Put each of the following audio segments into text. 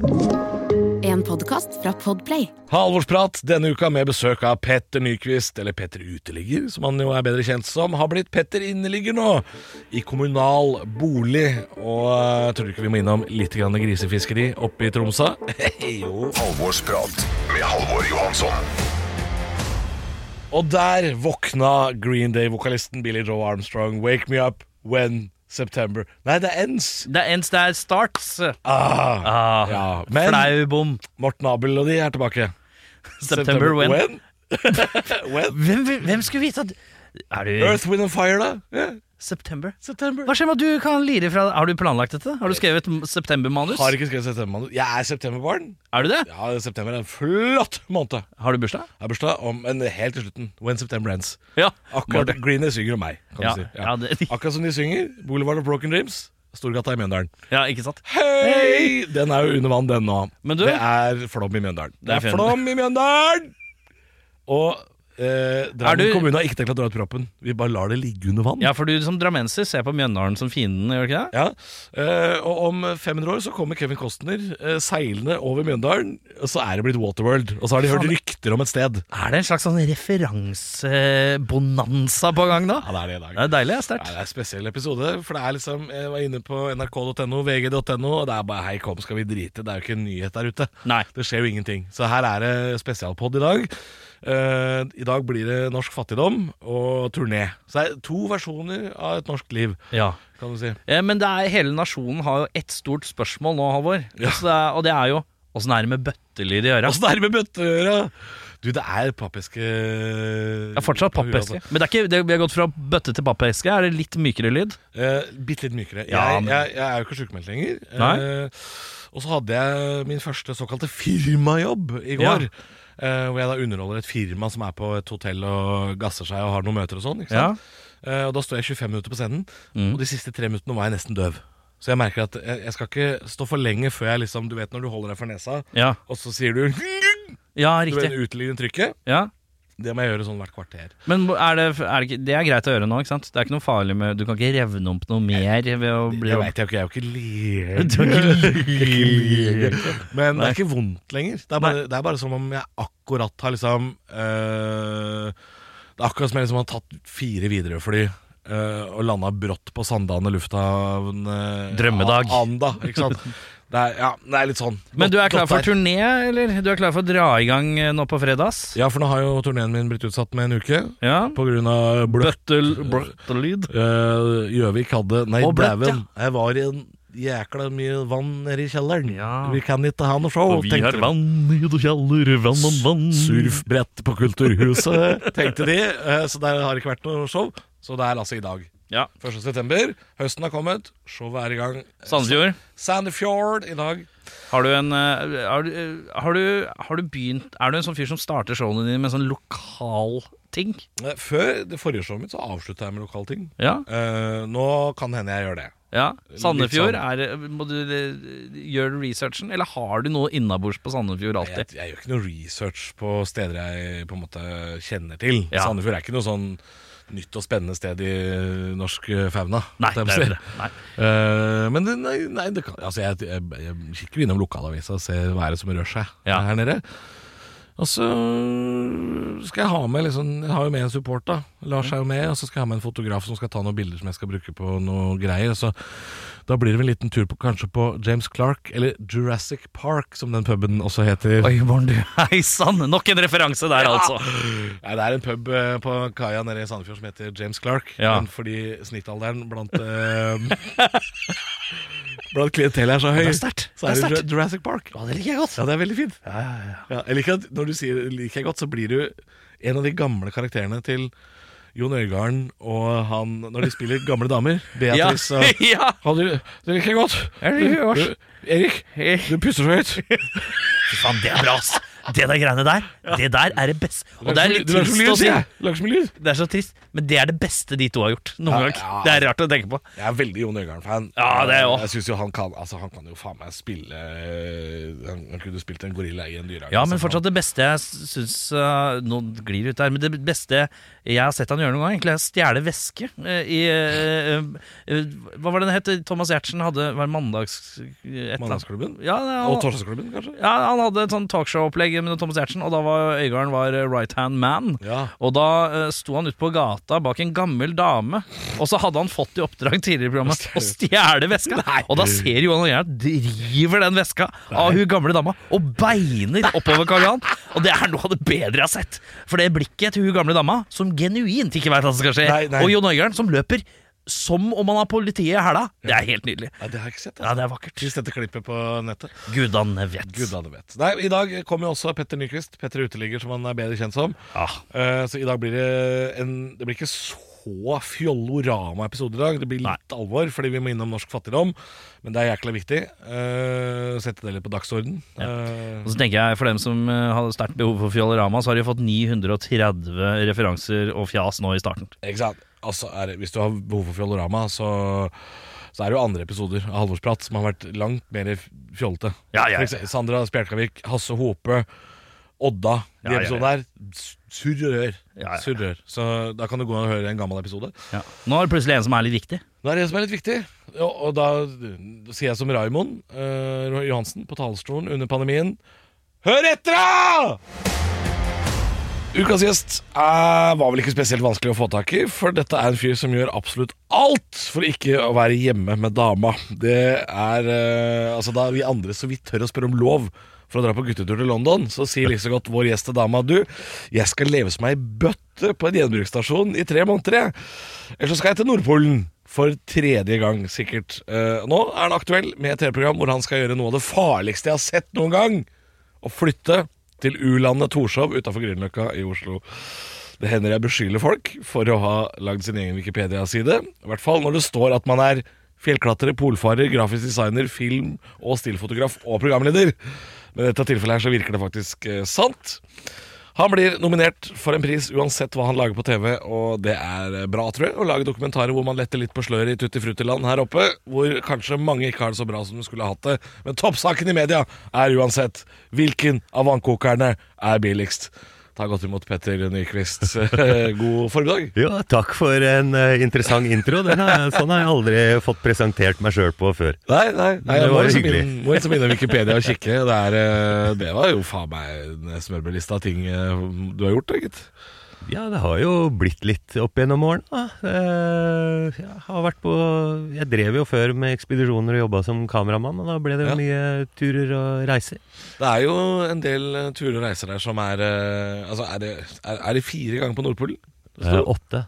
En podkast fra Podplay. Halvorsprat denne uka med besøk av Petter Nyquist, eller Petter Uteligger, som han jo er bedre kjent som, har blitt Petter Inneligger nå, i kommunal bolig. Og uh, tror du ikke vi må innom litt grann grisefiskeri oppe i Tromsø? jo. Halvorsprat med Halvor Johansson. Og der våkna Green Day-vokalisten Billy Joe Armstrong. Wake me up when September Nei, det er ends. Det er ends, det er starts. Ah, Ah, ja. Men Flau bom. Morten Abel og de er tilbake. September when. when? when? Hvem, hvem skulle vite at Er du Earth, Wind and Fire, da? Ja, September? September. Hva skjer med at du kan lire fra Har du planlagt dette? Har du skrevet septembermanus? Har ikke skrevet septembermanus. Jeg er septemberbarn. Er du det? Ja, september er en flott måned. Har du bursdag? Jeg har bursdag om en helt til slutten. When September Ends. Ja. Akkurat Green Day synger om meg, kan Ja, du si. ja, det- Akkurat som de synger Boulevard of Broken Dreams. Storgata i Mjøndalen. Ja, ikke sant? Hei! Den er jo under vann, den nå. Men du- det er flom i Mjøndalen. Det er er flom i Mjøndalen! Og eh, Drammen du- kommune har ikke tenkt å dra ut proppen. Vi bare lar det ligge under vann. Ja, for du som drammenser ser på Mjøndalen som fienden, gjør du ikke det? Ja, eh, og om 500 år så kommer Kevin Costner eh, seilende over Mjøndalen, og så er det blitt Waterworld. Og så har de hørt rykter om et sted. Er det en slags sånn referansebonanza på gang da? Ja, det er det i dag. Det er deilig, det er Ja, det er en spesiell episode, for det er liksom Jeg var inne på nrk.no, vg.no, og det er bare Hei, kom, skal vi drite? Det er jo ikke en nyhet der ute. Nei. Det skjer jo ingenting. Så her er det spesialpod i dag. Eh, I dag blir det norsk fattigdom og turné. Så det er to versjoner av et norsk liv, Ja. kan du si. Ja, Men det er, hele nasjonen har jo ett stort spørsmål nå, Halvor. Ja. Det og det er jo åssen er det med bøttelyd i øra? Åssen er det med bøtteøra? Du, det er pappeske Det er fortsatt pappeske. Men det er ikke, det, vi har gått fra bøtte til pappeske. Er det litt mykere lyd? Eh, Bitte litt mykere. Ja, jeg, men- jeg, jeg er jo ikke sykemeldt lenger. Eh, og så hadde jeg min første såkalte firmajobb i går. eh, hvor jeg da underholder et firma som er på et hotell og gasser seg og har noen møter og sånn. ikke sant? Eh, og da står jeg 25 minutter på scenen, Mm. og de siste tre minuttene var jeg nesten døv. Så jeg merker at jeg, skal ikke stå for lenge før jeg liksom Du vet når du holder deg for nesa, Ja, og så sier du ja riktig Du vet uteliggende trykket. Ja. Det må jeg gjøre sånn hvert kvarter. Men er det, er det, det er greit å gjøre nå, ikke sant? Det er ikke noe farlig med Du kan ikke revne opp noe mer ved å bli Det veit jeg jo ikke, jeg er jo ikke lege. Men Nei. Det er ikke vondt lenger. Det er bare, det er bare som om jeg akkurat har liksom øh, Det er akkurat som jeg liksom har tatt fire Widerøe-fly øh, og landa brått på Sandane lufthavn øh, Drømmedag. Anda, ikke sant. Det er, ja, det er litt sånn. Men du er klar for der. turné, eller? Du er klar for å dra i gang eh, nå på fredags? Ja, for nå har jo turneen min blitt utsatt med en uke. Ja. På grunn av bløtt. Bøttel, bøttelyd. Gjøvik Gjøvik hadde Nei, dæven. bløtt. Jeg var i en jækla mye vann nede i kjelleren. Ja. Vi kan ikke ha noe show. Og vi har vann i det kjeller, vann om vann. surfbrett på Kulturhuset, tenkte de. Uh, Så der har det ikke vært noe show. Så det er altså i dag. Ja. 1. september. Høsten har kommet. Showet er i gang. Sandefjord. Sandefjord i dag. Har du en eh, har du, eh, har, du, har du begynt Er du en sånn fyr som starter showene dine med sånn lokal ting? Eh, Før det forrige showet mitt så avslutta jeg med lokalting. Ja. Uh, nå kan hende jeg gjør det. ja. Sandefjord, Litt er, må du eh, gjøre researchen, eller har du noe innabords på Sandefjord Jeg, alltid? jeg gjør ikke noe research på steder jeg på en måte kjenner til. Ja. Sandefjord er ikke noe sånn nytt og spennende sted i norsk fauna. Nei, det er det. Nei. Uh, men det, nei, nei det kan, altså jeg, jeg, jeg kikker innom lokalavisa og ser hva er det som rør seg Ja. her nede. Og så skal jeg ha med liksom, Jeg har jo med en support, da. Lars er jo med. Og så skal jeg ha med en fotograf som skal ta noen bilder som jeg skal bruke på noe greier. Så da blir det vel en liten tur på, kanskje på James Clark, eller Jurassic Park, som den puben også heter. Oi, morgen du. Hei sann! Nok en referanse der, altså. Nei, det er en pub eh, på kaia nede i Sandefjord som heter James Clark. Ja. Men fordi snittalderen blant eh, Blant klientellet er så høy, Det er så Det er er det. Jurassic Park. Ja, det liker jeg godt. Ja, det er veldig fint. Ja, jeg liker at Når du sier det liker jeg godt, så blir du en av de gamle karakterene til Jon Øigarden og han når de spiller gamle damer. Beatrice og ja. ja, du, Det liker jeg godt. Ja, det liker. Du, Erik, du puster så høyt. Fy faen, det er bra, ass. Det der greiene der, det der er det beste. Og det er litt trist å si. Det er så trist, men det er det beste de to har gjort noen gang. Det er rart å tenke på. Jeg er veldig Jon Øigarden-fan. Ja, det er også. Jeg synes jo han kan Altså Han kan jo faen meg spille Han, han kunne spilt en gorilla i en dyrehage. Ja, men fortsatt det beste jeg syns Nå glir det ut der, men det beste jeg har sett han gjøre noen gang, egentlig er å stjele væske eh, i eh, eh, Hva var det det het? Thomas Giertsen hadde Var det mandags... Mandagsklubben? Ja, Og Torsdagsklubben, kanskje? ja, han hadde et sånn talkshow-opplegg med Thomas Giertsen, og da var Øygarden var eh, right hand man. Ja. Og da uh, sto han ute på gata bak en gammel dame, og så hadde han fått i oppdrag tidligere i programmet å stjele veska. Og da ser Johan Øygarden driver den veska av hun gamle dama og beiner oppover Karl Johan. Og det er noe av det bedre jeg har sett. For det blikket til hun gamle dama, som genuint ikke veit hva som skal skje, Nei, nei. og Jon Øygarden som løper som om han har politiet i hæla, det er helt nydelig. Nei, det har jeg ikke sett. Ja, det er vakkert. Hvis dette klippet på nettet. Gudene vet. Gudene vet. Nei, I dag kommer jo også Petter Nyquist. Petter Uteligger, som han er bedre kjent som. Ja. Uh, så i dag blir det en Det blir ikke så fjollorama-episode i dag. Det blir litt alvor, fordi vi må innom norsk fattigdom. Men det er jækla viktig. Uh, sette det litt på dagsorden. Ja Og så tenker jeg, For dem som eh, hadde sterkt behov for Fjollorama, så har de fått 930 referanser og fjas nå i starten. ikke sant? Altså, er hvis du har behov for fjollorama, så, så er det jo andre episoder av Halvorsprat som har vært langt mer fjollete. Ja, ja, ja. Sandra Spjelkavik, Hasse Hope, Odda. De episodene der. s- Surrør. Ja, ja. Surrør. Så da kan du gå og høre en gammel episode. Nå er det plutselig en som er litt viktig. Nå er det en som er litt viktig. Og, og da sier jeg som Raimond uh, Johansen på talerstolen under pandemien Hør etter, da! Ukas gjest er, var vel ikke spesielt vanskelig å få tak i, for dette er en fyr som gjør absolutt alt for ikke å være hjemme med dama. Det er eh, Altså, da vi andre så vidt tør å spørre om lov for å dra på guttetur til London, så sier like så godt vår gjest til dama Du, jeg skal leve som ei bøtte på en gjenbruksstasjon i tre måneder, jeg. Eller så skal jeg til Nordpolen. For tredje gang, sikkert. Eh, nå er han aktuell med et TV-program hvor han skal gjøre noe av det farligste jeg har sett noen gang. Å flytte til U-landet Torshov utafor Grünerløkka i Oslo. Det hender jeg beskylder folk for å ha lagd sin egen Wikipedia-side. I hvert fall når det står at man er fjellklatrer, polfarer, grafisk designer, film- og stillfotograf og programleder. Men i dette tilfellet her så virker det faktisk eh, sant. Han blir nominert for en pris uansett hva han lager på TV, og det er bra, tror jeg, å lage dokumentarer hvor man letter litt på sløret i Tutti Frutti-land her oppe, hvor kanskje mange ikke har det så bra som de skulle ha hatt det. Men toppsaken i media er uansett hvilken av vannkokerne er billigst. Ta godt imot Petter Nyquist. God formiddag. Ja, takk for en eh, interessant intro. Den har, sånn har jeg aldri fått presentert meg sjøl på før. Nei, nei, nei Det jeg må var liksom inn, må liksom innom Wikipedia og kikke. Det, er, eh, det var jo faen meg en smørbrødliste av ting eh, du har gjort, da, gitt. Ja, det har jo blitt litt opp gjennom årene. Eh, Jeg har vært på Jeg drev jo før med ekspedisjoner og jobba som kameramann, og da ble det Ja. mye turer og reiser. Det er jo en del eh, turer og reiser der som er eh, Altså, er det, er, er det fire ganger på Nordpolen? Står Åtte.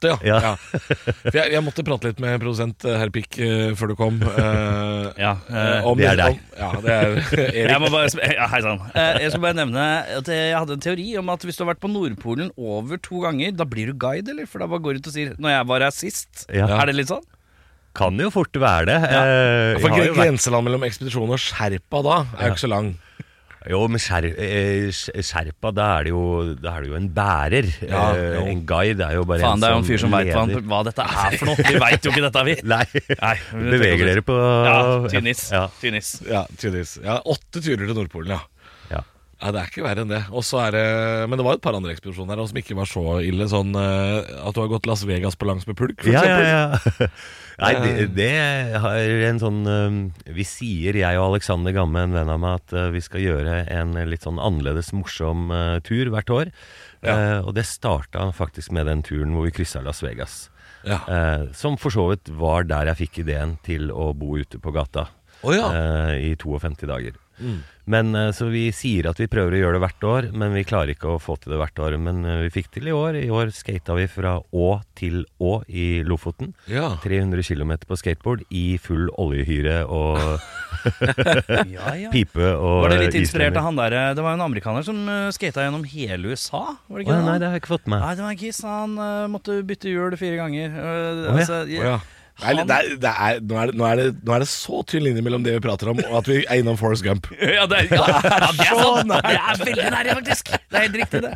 Åtte, ja. Ja. ja. For jeg, jeg måtte prate litt med produsent Herpik herr Pikk eh, før du kom. Uh, Ja, eh, eh, om det er deg. Ja, det er Erik. Jeg må bare, ja, hei sann. Uh, Jeg skal bare nevne at jeg hadde en teori om at hvis du har vært på Nordpolen over to ganger, da blir du guide, eller? For da bare går du ut og sier 'når jeg var her sist'. Ja. Er det litt sånn? Kan jo fort være det. Eh, For Grenseland mellom ekspedisjon og Sherpa da er jo ikke så lang. Jo, men skjer, eh, Sherpa, da er, det jo, da er det jo en bærer. Ja, Eh, jo. en guide er jo bare Faen, det er jo en fyr som veit hva, hva dette er for noe. Vi veit jo ikke dette, vi. Nei, Nei, beveger dere på Ja, tynnis. Ja. tynnis. Ja. Ja, åtte turer til Nordpolen, ja. Ja. Det er ikke verre enn det. Er det Men det var et par andre ekspedisjoner her som ikke var så ille. Sånn eh, at du har gått Las Vegas på langs med pulk, f.eks. Ja, ja, ja. Nei, det, det har en sånn um, Vi sier, jeg og Alexander Gamme, en venn av meg, at vi skal gjøre en litt sånn annerledes morsom tur hvert år. Ja. Og det starta faktisk med den turen hvor vi kryssa Las Vegas. Ja. Som for så vidt var der jeg fikk ideen til å bo ute på gata. oh, ja. I 52 dager. Mm. Men uh, Så vi sier at vi prøver å gjøre det hvert år, men vi klarer ikke å få til det hvert år. Men uh, vi fikk til i år. I år skata vi fra Å til Å i Lofoten. ja. 300 km på skateboard i full oljehyre og Ja, ja. pipe og Var det litt inspirert av han der eh, Det var jo en amerikaner som skata gjennom hele USA? Var det ikke det? Nei, det har jeg ikke fått med. Nei, det var en kiss. Han eh, måtte bytte hjul fire ganger. Uh, oh, altså, ja. Nei, det er, det er, nå, er det, nå, er det, nå er det så tynn linje mellom det vi prater om, og at vi er innom Forest Gump. Ja, det er, ja, ja, det er sant! Det er veldig nære, faktisk. Det er helt riktig, det.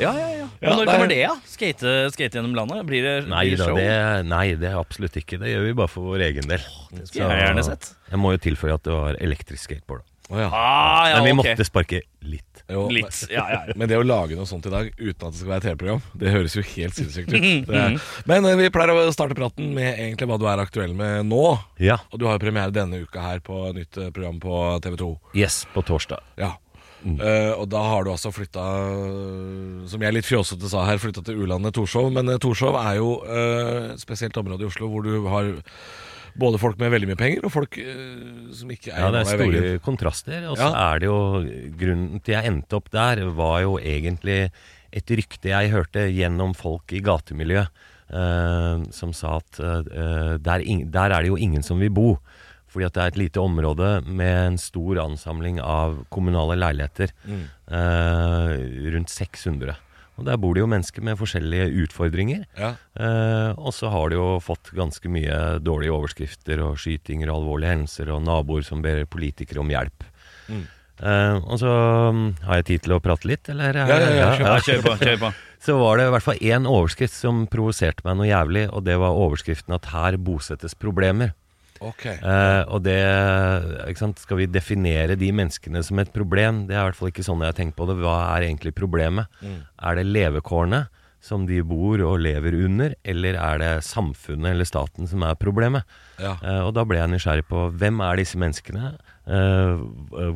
Ja, ja, ja. Men Ja, når er- kommer det, da? Skate, skate gjennom landet? Blir det, Nei blir show? da, nei, det er absolutt ikke. Det gjør vi bare for vår egen del. Så, jeg gjerne sett. Jeg må jo tilføye at det var elektrisk skateboard. Å, ja. Ah, ja, Men vi ok. måtte sparke litt. Jo, Litt. Ja, ja. ja. Men det å lage noe sånt i dag uten at det skal være et TV-program, det høres jo helt sinnssykt ut. Det men eh, vi pleier å starte praten med egentlig hva du er aktuell med nå. Ja. Og du har jo premiere denne uka her på nytt eh, program på TV 2. Yes, på torsdag. Ja. Eh, og da har du altså flytta, som jeg litt fjåsete sa her, flytta til U-landet Torshov. Men uh, Torshov er jo eh, et spesielt område i Oslo hvor du har både folk med veldig mye penger og folk eh, som ikke er Ja, det er store veggen. kontraster. Og så Ja. er det jo Grunnen til jeg endte opp der, var jo egentlig et rykte jeg hørte gjennom folk i gatemiljøet, eh, som sa at eh, der, ing- der er det jo ingen som vil bo. Fordi at det er et lite område med en stor ansamling av kommunale leiligheter. eh, rundt 600. Og der bor det jo mennesker med forskjellige utfordringer. Ja. Eh, og så har de jo fått ganske mye dårlige overskrifter og skytinger og alvorlige hendelser og naboer som ber politikere om hjelp. Eh, og så mm, har jeg tid til å prate litt, eller? Ja, ja, ja, kjør kjør på. kjør på Så var det i hvert fall én overskrift som provoserte meg noe jævlig, og det var overskriften at her bosettes problemer. Ok. Eh, og det sant? Skal vi definere de menneskene som et problem? Det er i hvert fall ikke sånn jeg har tenkt på det. Hva er egentlig problemet? Er det levekårene som de bor og lever under, eller er det samfunnet eller staten som er problemet? Ja. Eh, og da ble jeg nysgjerrig på hvem er disse menneskene? Eh,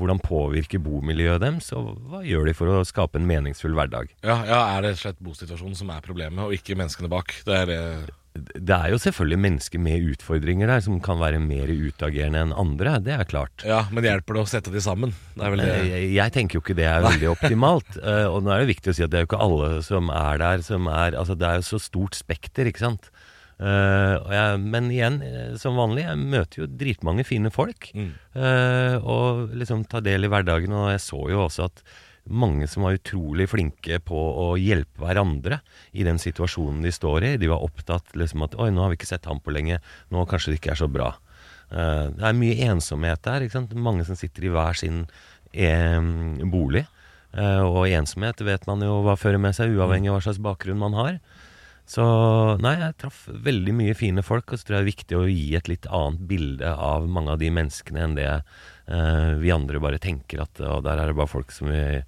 hvordan påvirker bomiljøet deres, og hva gjør de for å skape en meningsfull hverdag? Ja, ja, er det rett og slett bosituasjonen som er problemet, og ikke menneskene bak? Det er det Det er jo selvfølgelig mennesker med utfordringer der, som kan være mer utagerende enn andre, det er klart. Ja, men hjelper det å sette de sammen? Det det. Eh, Jeg, jeg tenker jo ikke det er veldig optimalt. Eh, og nå er det viktig å si at det er jo ikke alle som er der som er Altså det er jo så stort spekter, ikke sant. Uh, jeg, men igjen, som vanlig, jeg møter jo dritmange fine folk. Mm. Uh, og liksom tar del i hverdagen. Og jeg så jo også at mange som var utrolig flinke på å hjelpe hverandre i den situasjonen de står i. De var opptatt liksom at 'oi, nå har vi ikke sett ham på lenge, nå kanskje det ikke er så bra'. Eh, det er mye ensomhet der. ikke sant? Mange som sitter i hver sin bolig. Eh, og ensomhet vet man jo hva fører med seg, uavhengig av hva slags bakgrunn man har. Så nei, jeg traff veldig mye fine folk, og så tror jeg det er viktig å gi et litt annet bilde av mange av de menneskene enn det eh, vi andre bare tenker at og der er det bare folk som er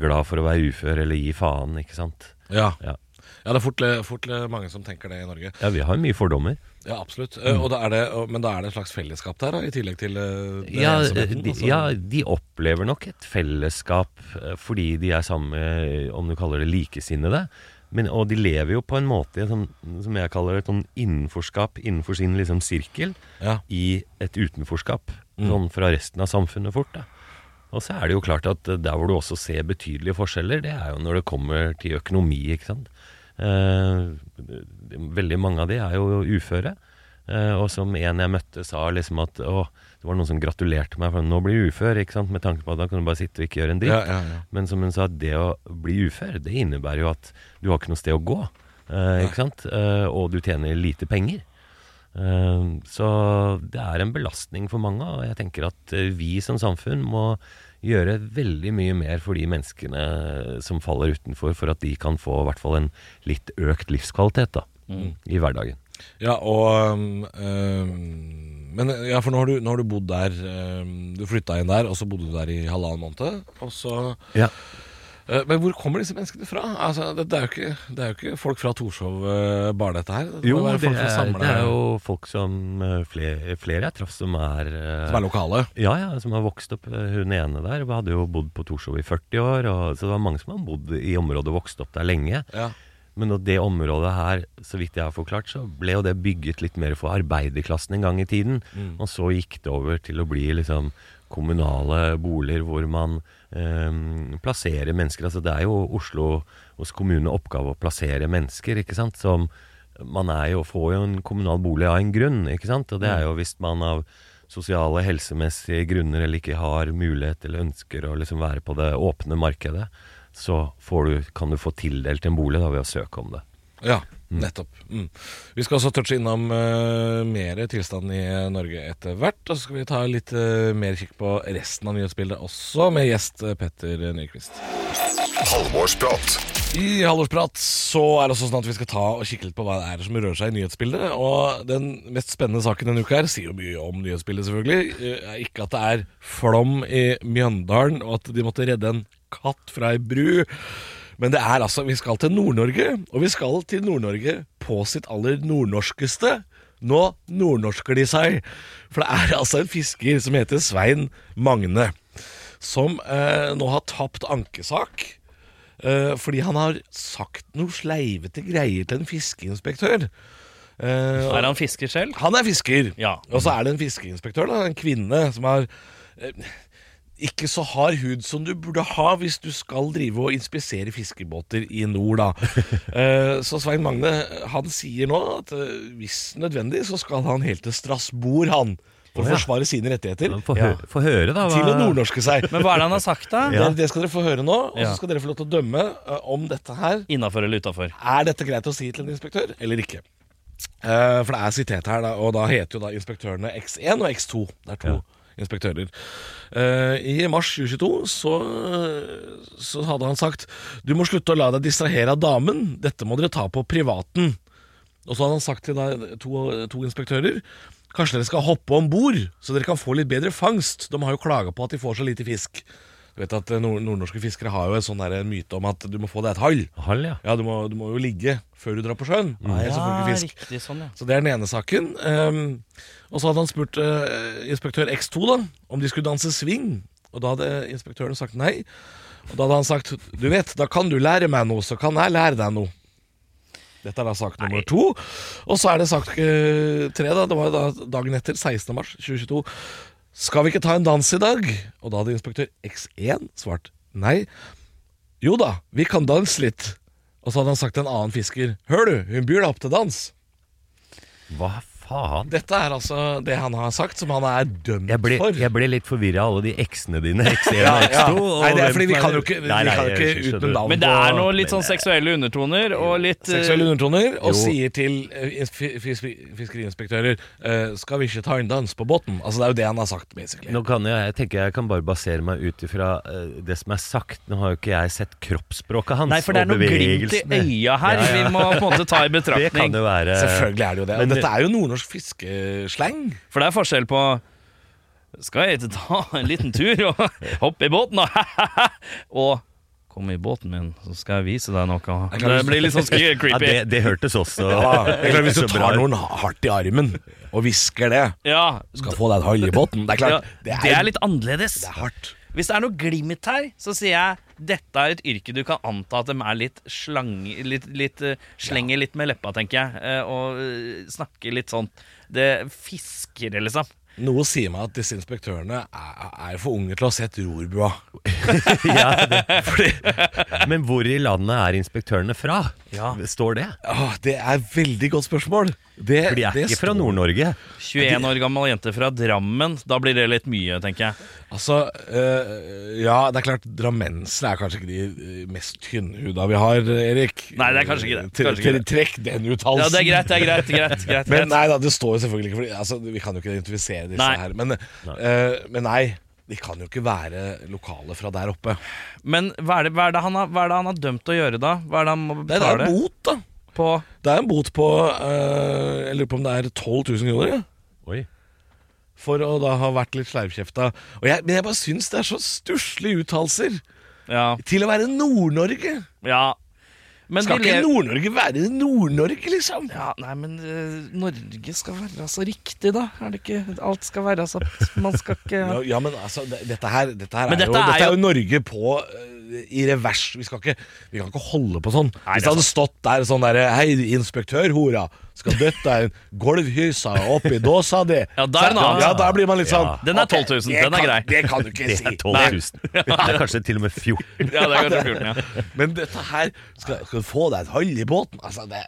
glad for å være ufør eller gi faen, ikke sant. Ja. Ja. ja, det er fort, fort mange som tenker det i Norge. Ja, vi har mye fordommer. Ja, absolutt. Mm. Og da er det, men da er det et slags fellesskap der, da, i tillegg til eh, Ja, ensomheten, de, altså. ja, de opplever nok et fellesskap eh, fordi de er sammen med, om du kaller det likesinnede. Men, og de lever jo på en måte i sånn, som jeg kaller det, et sånn innenforskap innenfor sin liksom, sirkel Ja. i et utenforskap. Sånn fra resten av samfunnet fort. Da. Og så er det jo klart at der hvor du også ser betydelige forskjeller, det er jo når det kommer til økonomi, ikke sant. Eh, veldig mange av de er jo uføre. Eh, og som en jeg møtte sa liksom at å, det var noen som gratulerte meg for nå blir du ufør, ikke sant? med tanke på at da kan du bare sitte og ikke gjøre en dritt. Ja, ja, ja. Men som hun sa, det å bli ufør, det innebærer jo at du har ikke noe sted å gå. Eh, ikke sant? Eh, og du tjener lite penger. Eh, så det er en belastning for mange, og jeg tenker at eh, vi som samfunn må gjøre veldig mye mer for de menneskene som faller utenfor, for at de kan få i hvert fall en litt økt livskvalitet da, i hverdagen. Ja, og um, um, Men ja, for nå har du, nå har du bodd der um, Du flytta inn der, og så bodde du der i halvannen måned. Og så Ja. Eh, Men hvor kommer disse menneskene fra? Altså, det, det, er jo ikke, det er jo ikke folk fra Torshov eh, bare, dette her. Det Jo, det er, det er jo folk som eh, flere, flere jeg traff som er som er lokale. Ja, ja, som har vokst opp. Hun ene der vi hadde jo bodd på Torshov i 40 år, og, så det var mange som har bodd i området og vokst opp der lenge. Ja. Men det området her, så vidt jeg har forklart, så ble jo det bygget litt mer for arbeiderklassen en gang i tiden. Og så gikk det over til å bli liksom kommunale boliger hvor man eh, plasserer mennesker. Altså det er jo Oslo hos kommune oppgave å plassere mennesker, ikke sant. Som man er jo, får jo en kommunal bolig av en grunn, ikke sant. Og det er jo hvis man av sosiale, helsemessige grunner eller ikke har mulighet eller ønsker å liksom være på det åpne markedet, så får du, kan du få tildelt en bolig da ved å søke om det. ja. Nettopp. Mm. Vi skal også touche innom uh, mer tilstand i Norge etter hvert. Og så skal vi ta litt uh, mer kikk på resten av nyhetsbildet også, med gjest eh, Petter Nyquist. Halvorsprat. I Halvorsprat så er det også sånn at vi skal ta og kikke litt på hva det er som rører seg i nyhetsbildet. Og den mest spennende saken denne uka her sier jo mye om nyhetsbildet, selvfølgelig. Eh, ikke at det er flom i Mjøndalen, og at de måtte redde en katt fra ei bru. Men det er altså Vi skal til Nord-Norge, og vi skal til Nord-Norge på sitt aller nordnorskeste. Nå nordnorsker de seg. For det er altså en fisker som heter Svein Magne, som eh, nå har tapt ankesak. Eh, fordi han har sagt noe sleivete greier til en fiskeinspektør. Eh, Er han fisker selv? han er fisker. Ja. Og så er det en fiskeinspektør, da, en kvinne, som har eh, ikke så hard hud som du burde ha hvis du skal drive og inspisere fiskebåter i nord, da. Eh, så Svein Magne han sier nå at eh, hvis nødvendig så skal han helt til Strasbourg, han. For å forsvare sine rettigheter. Få hø ja. høre, da. Til å nordnorske seg. Men hva er det han har sagt, da? Det, det skal dere få høre nå, og så skal dere få lov til å dømme eh, om dette her Innafor eller utafor? er dette greit å si til en inspektør, eller ikke? Eh, for det er sitert her, da, og da heter jo da inspektørene X1 og X2. Det er to inspektører. Eh, I mars 2022 så, så hadde han sagt Du må slutte å la deg distrahere av damen. Dette må dere ta på privaten. Og så hadde han sagt til da, to, to inspektører Kanskje dere skal hoppe om bord, så dere kan få litt bedre fangst. De har jo klaga på at de får så lite fisk. Du vet at eh, nord Nordnorske fiskere har jo en sånn myte om at du må få deg et hall. Hall, ja. Ja, du må, du må jo ligge før du drar på sjøen. Nei, ja, riktig sånn, ja. Så det er den ene saken. Ehm, og så hadde han spurt uh, inspektør X2 da om de skulle danse swing. Og da hadde inspektøren sagt nei. Og da hadde han sagt du vet, da kan du lære meg noe, så kan jeg lære deg noe. Dette er da sak nummer to. Og så er det sak uh, tre, da. Det var da dagen etter, 16. mars 2022. Skal vi ikke ta en dans i dag? Og da hadde inspektør X1 svart nei. Jo da, vi kan danse litt. Og så hadde han sagt til en annen fisker Hør du, hun byr deg opp til dans. Hva faen? Dette er altså det han har sagt, som han er dømt Jeg ble, for. jeg ble litt forvirra av alle de x-ene dine. X1 Ja, og ja. X2. og Nei, det er fordi vi kan jo ikke, vi Nei, nei, kan jo ikke skjønner. uten navn Men det er noe litt sånn seksuelle undertoner og litt eh, seksuelle undertoner, og Jo. sier til eh, ins- fi- fis- fiskeriinspektører eh, Skal vi ikke ta en dans på båten? Altså Det er jo det han har sagt, basically. Nå kan jeg, jeg tenker jeg kan bare basere meg ut ifra det som er sagt. Nå har jo ikke jeg sett kroppsspråket hans Nei, for det er og noe glimt i øya her Ja, ja. vi må på en måte ta i betraktning. Det kan jo være Selvfølgelig er det jo det. Men dette er jo nordnorsk fiskeslang. For det er forskjell på Skal jeg ikke ta en liten tur og hoppe i båten og Og kom i båten min, så skal jeg vise deg noe. klart- Det blir litt sånn creepy. ja, det, det hørtes også Ja, det er Hvis du tar noen hardt i armen og hvisker det Ja, Skal få deg en hall i båten. Det er ja, klart, det er litt annerledes. det er hardt. Hvis det er noe glimt her, så sier jeg dette er et yrke du kan anta at de er litt slange Litt, litt eh, Slenger litt med leppa, tenker jeg. eh, Og eh, snakker litt sånn Det fisker, liksom. Noe sier meg at disse inspektørene er, er for unge til å ha sett rorbua. ja, det. Men hvor i landet er inspektørene fra? Ja. Står det? Åh, det er et veldig godt spørsmål. Det, For de er ikke fra Nord-Norge. 21 år gammel jente fra Drammen. Da blir det litt mye, tenker jeg. Altså, øh, ja, det er klart Drammensene er kanskje ikke de øh, mest tynnhuda vi har, Erik. Nei, det er kanskje ikke det. Kanskje ikke tre- Trekk den uttalelsen. Ja, det er greit, det er greit. greit, greit, Men nei da, det står jo selvfølgelig ikke altså, Vi kan jo ikke identifisere disse Nei. her. Men, øh, men nei, de kan jo ikke være lokale fra der oppe. Men hva er, det, hva, er det han har, hva er det han har dømt å gjøre, da? Hva er det han må betale? det er bot, da. På? Det er en bot på øh, Jeg lurer på om det er 12 000 kroner. Ja. Oi. For å da ha vært litt sleivkjefta. Og jeg, men jeg bare syns det er så stusslige uttalelser Ja. til å være Nord-Norge. ja. Men Skal de ikke Nord-Norge være Nord-Norge, liksom? Ja, nei, men eh, Norge skal være så riktig, da. Er det ikke Alt skal være så Man skal ikke Ja, ja, men altså, det, dette her, dette her Men er, dette jo, er dette er jo- jo Norge på øh, i revers. Vi, skal ikke, vi kan ikke holde på sånn. Nei, Hvis det det er hadde stått der sånn derre Hei, inspektør, hora. Skal døtte en gulvhysa oppi dåsa di. Ja, da er det. Ja, der blir man litt sånn Ja. Den er ok, 12 000, det den er grei. Det kan du ikke Det si. er 12 000. Det er kanskje til og med 14. Ja, det er kanskje 14, ja. Men dette her Skal, skal du få deg et hall i båten? Altså, det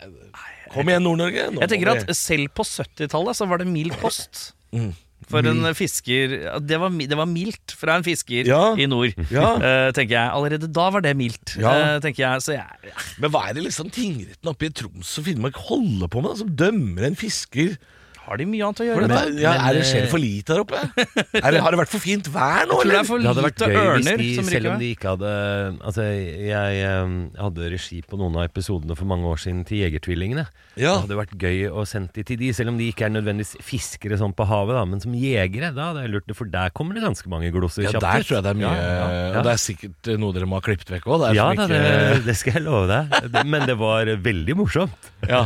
Kom igjen, Nord-Norge. Jeg tenker at selv på 70-tallet så var det mild kost. For en fisker Det var, det var mildt fra en fisker Ja. i nord, Ja. uh, tenker jeg. Allerede da var det mildt, Ja. uh, tenker jeg. Så jeg Men hva er det liksom tingretten oppe i Troms og Finnmark holder på med, da, som dømmer en fisker? Har de mye annet å gjøre. Men, da? ja, men, er det, skjer eh, for lite der oppe? Er det, har det vært for fint vær nå, eller? det Det hadde vært gøy gøy hvis de, selv om de ikke hadde Altså, jeg eh, hadde regi på noen av episodene for mange år siden til Jegertvillingene. Ja. Det hadde vært gøy å sende de til de, selv om de ikke er nødvendigvis fiskere sånn på havet, da, men som jegere. Da hadde jeg lurt det, for der kommer det ganske mange glosser Ja, kjapt der tror jeg det er mye Ja, ja, ja. Og det er sikkert eh, noe dere må ha klippet vekk òg. Ja da, det, det skal jeg love deg. Men det var veldig morsomt. Ja.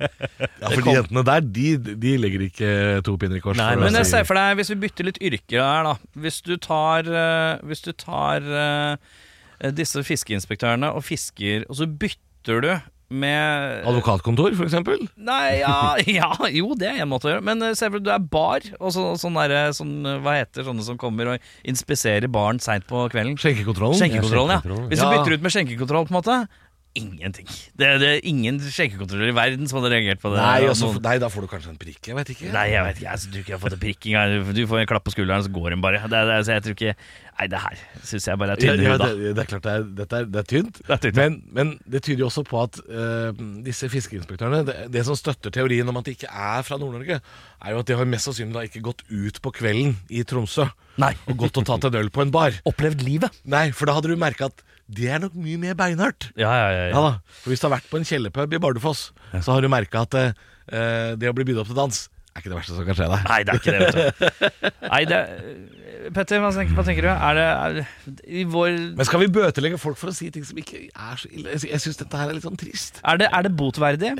ja, for de jentene der, de, de legger ikke to pinner i kors. Nei, Men jeg ser for deg, hvis vi bytter litt yrker her, da. Hvis du tar, eh, hvis du tar eh, disse fiskeinspektørene og fisker, og så bytter du med Advokatkontor, for eksempel? Nei, ja, ja, jo, det er en måte å gjøre. Men eh, se for deg, du er bar, og så, sånn derre sånn, Hva heter sånne som kommer og inspiserer barn seint på kvelden? Skjenkekontrollen? Skjenkekontrollen, ja. skjenkekontrollen. Hvis du bytter ut med skjenkekontroll, på en måte Ingenting. Det, det er ingen skjenkekontroller i verden som hadde reagert på det. Nei, altså, nei, da får du kanskje en prikk. Jeg vet ikke. Nei, jeg vet ikke. Altså, du ikke fått en prikk engang. Du får en klapp på skulderen, så går den bare. Det, det, så jeg tror ikke Nei, det her syns jeg bare er ja, hud, da. det, det er klart det er, dette er, det er tynt. Det er tynt, men, men det tyder jo også på at uh, disse fiskeinspektørene det, det som støtter teorien om at de ikke er fra Nord-Norge, er jo at de har mest sannsynlig da ikke gått ut på kvelden i Tromsø Nei. og gått og tatt en øl på en bar. Opplevd livet. Nei, for da hadde du merka at det er nok mye mer beinhardt. Ja, ja, ja. Ja ja. da, for Hvis du har vært på en kjellerpub i Bardufoss, så har du merka at eh, det å bli bydd opp til dans er ikke det verste som kan skje deg. Nei, det er ikke det, vet du. Nei, det Petter, hva tenker, hva tenker du? Er det, er det i vår Men skal vi bøtelegge folk for å si ting som ikke er så ille? Jeg, jeg syns dette her er litt sånn trist. Er det, er det botverdig?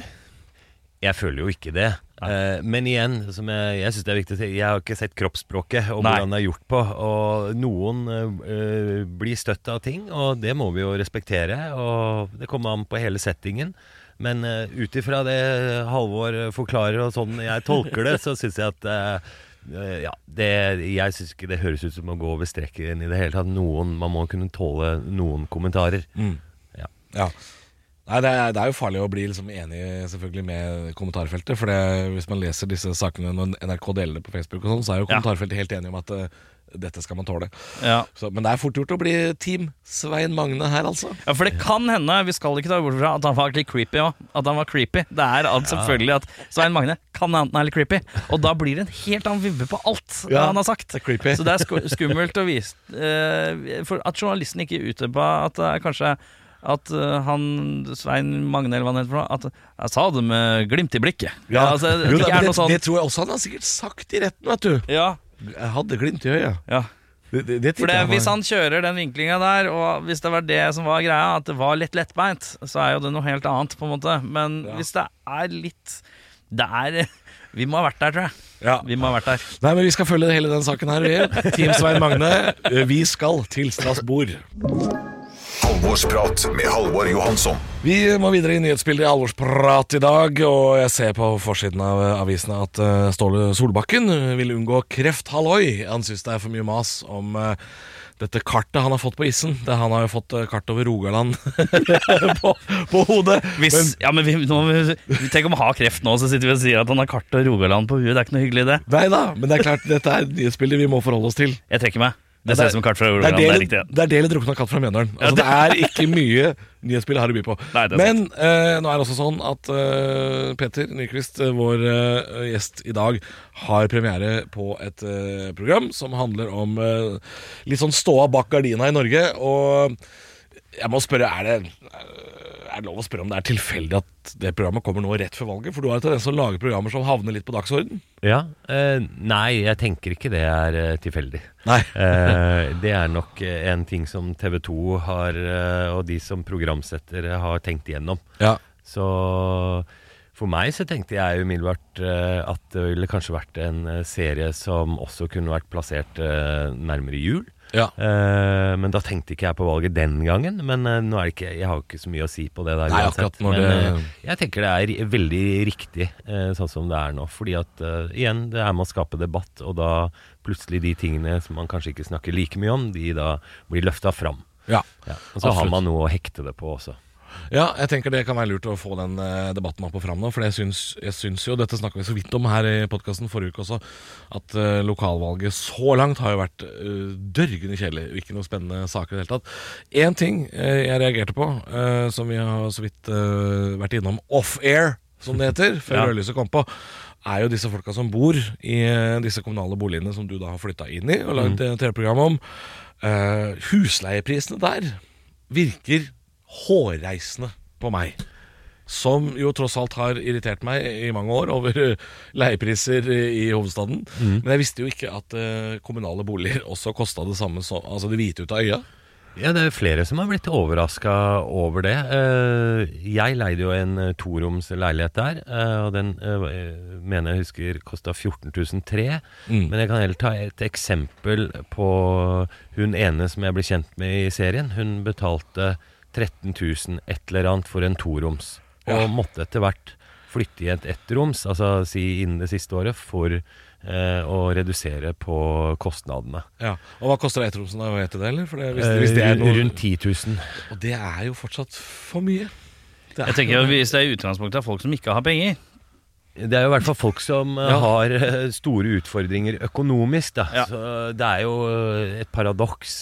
Jeg føler jo ikke det. Eh, men igjen, som jeg, jeg synes det er viktig å si, jeg har ikke sett kroppsspråket og Nei. hvordan det er gjort på. Og noen uh, blir støtt av ting, og det må vi jo respektere. Og det kommer an på hele settingen. Men uh, ut ifra det Halvor forklarer og sånn jeg tolker det, så syns jeg at eh, ja, det, jeg syns ikke det høres ut som å gå over streken i det hele tatt. Noen, man må kunne tåle noen kommentarer. Ja. Ja. Nei, det er, det er jo farlig å bli liksom enig selvfølgelig med kommentarfeltet. For det, hvis man leser disse sakene når NRK deler det på Facebook, og sånn, så er jo Ja. kommentarfeltet helt enig om at uh, dette skal man tåle. Ja. Så, men det er fort gjort å bli Team Svein Magne her, altså. ja, for det kan hende, vi skal ikke ta bort fra at han var litt creepy òg. At han var creepy. Det er alt selvfølgelig at Svein Magne kan hende han er litt creepy. Og da blir det en helt annen vibbe på alt Ja, han har sagt. det er. Så det er skummelt å vise uh, For at journalisten ikke utdypa at det er kanskje at uh, han Svein Magne, eller hva han heter for noe, at jeg sa det med glimt i blikket. altså, det, Jo, da, det, sånn det tror jeg også han har sikkert sagt i retten, vet du. Ja, Jeg hadde glimt i øyet. ja. Det, det, For det, hvis han kjører den vinklinga der, og hvis det var det som var greia, at det var litt lettbeint, så er jo det noe helt annet, på en måte. Men hvis det er litt Det er Vi må ha vært der, tror jeg. Ja. Vi må ha vært der. Nei, men vi skal følge hele den saken her. Vi. Team Svein Magne, vi skal til Strasbourg. Halvorsprat med Halvor Johansson. Vi må videre i nyhetsbildet i alvorsprat i dag, og jeg ser på forsiden av avisene at eh, Ståle Solbakken vil unngå kreft. Halloi! Han syns det er for mye mas om eh, dette kartet han har fått på issen. Det, han har jo fått eh, kart over Rogaland på, på hodet. Hvis, Men, ja, men vi, nå, vi, Tenk om han har kreft nå, så sitter vi og sier at han har kart over Rogaland på huet. Det er ikke noe hyggelig, det. nei da, men det er klart dette er nyhetsbildet vi må forholde oss til. Jeg trekker meg. Det ser ut som kart fra det er Rogaland. Det er del i det er drukna katt fra Mjøndalen. Altså, det er ikke mye nyhetsspill her å by på. Nei, Men eh, nå er det også sånn at eh, Peter Nyquist, eh, vår eh, gjest i dag, har premiere på et eh, program som handler om eh, litt sånn ståa bak gardina i Norge. Og jeg må spørre, er det, er lov å spørre om det er tilfeldig at det programmet kommer nå rett før valget? For du har en tendens til å lage programmer som havner litt på dagsorden. Ja, eh, Nei, jeg tenker ikke det er eh, tilfeldig. Nei. Eh, det er nok eh, en ting som TV 2 har, eh, og de som programsettere har tenkt igjennom. Ja. Så for meg så tenkte jeg umiddelbart at det ville kanskje vært en serie som også kunne vært plassert nærmere jul. Ja. Eh, men da tenkte ikke jeg på valget den gangen. Men eh, nå er det ikke, jeg har ikke så mye å si på det der Nei, uansett. Men det- eh, jeg tenker det er veldig riktig eh, sånn som det er nå. Fordi at eh, igjen, det er med å skape debatt, og da plutselig de tingene som man kanskje ikke snakker like mye om, de da blir løfta fram. ja. Ja. Og så har man noe å hekte det på også. Ja, jeg tenker det kan være lurt å få den eh, debatten opp og fram nå. For jeg syns, jeg syns jo, dette snakka vi så vidt om her i podkasten forrige uke også, at eh, lokalvalget så langt har jo vært eh, dørgende kjedelig. Ikke noe spennende saker i det hele tatt. Én ting jeg reagerte på, som vi har så vidt vært innom off-air, som det heter, før Ja. rødlyset kom på, er jo disse folka som bor i disse kommunale boligene som du da har flytta inn i og lagd et TV-program om. Uh, husleieprisene der virker hårreisende på meg. Som jo tross alt har irritert meg i mange år over eh, leiepriser i hovedstaden. Men jeg visste jo ikke at eh, kommunale boliger også kosta det samme som Altså det hvite ut av øya. Ja, det er flere som har blitt overraska over det. Eh, Jeg leide jo en toroms leilighet der, og den mener jeg husker kosta 14 300. Mm. Men jeg kan heller ta et eksempel på hun ene som jeg ble kjent med i serien. Hun betalte 13 000 et eller annet for en toroms, og Ja. måtte etter hvert flytte i et ettroms, altså si innen det siste året, for eh, å redusere på kostnadene. Ja. Og hva koster ettromsen, da? Vet du det, eller? For det, hvis, Eh, hvis det er noe, Rundt 10 000. Og det er jo fortsatt for mye. Det er- Jeg tenker at Hvis det er utgangspunktet av folk som ikke har penger Det er jo i hvert fall folk som eh, Ja. har eh, store utfordringer økonomisk, da. Ja. Så det er jo eh, et paradoks.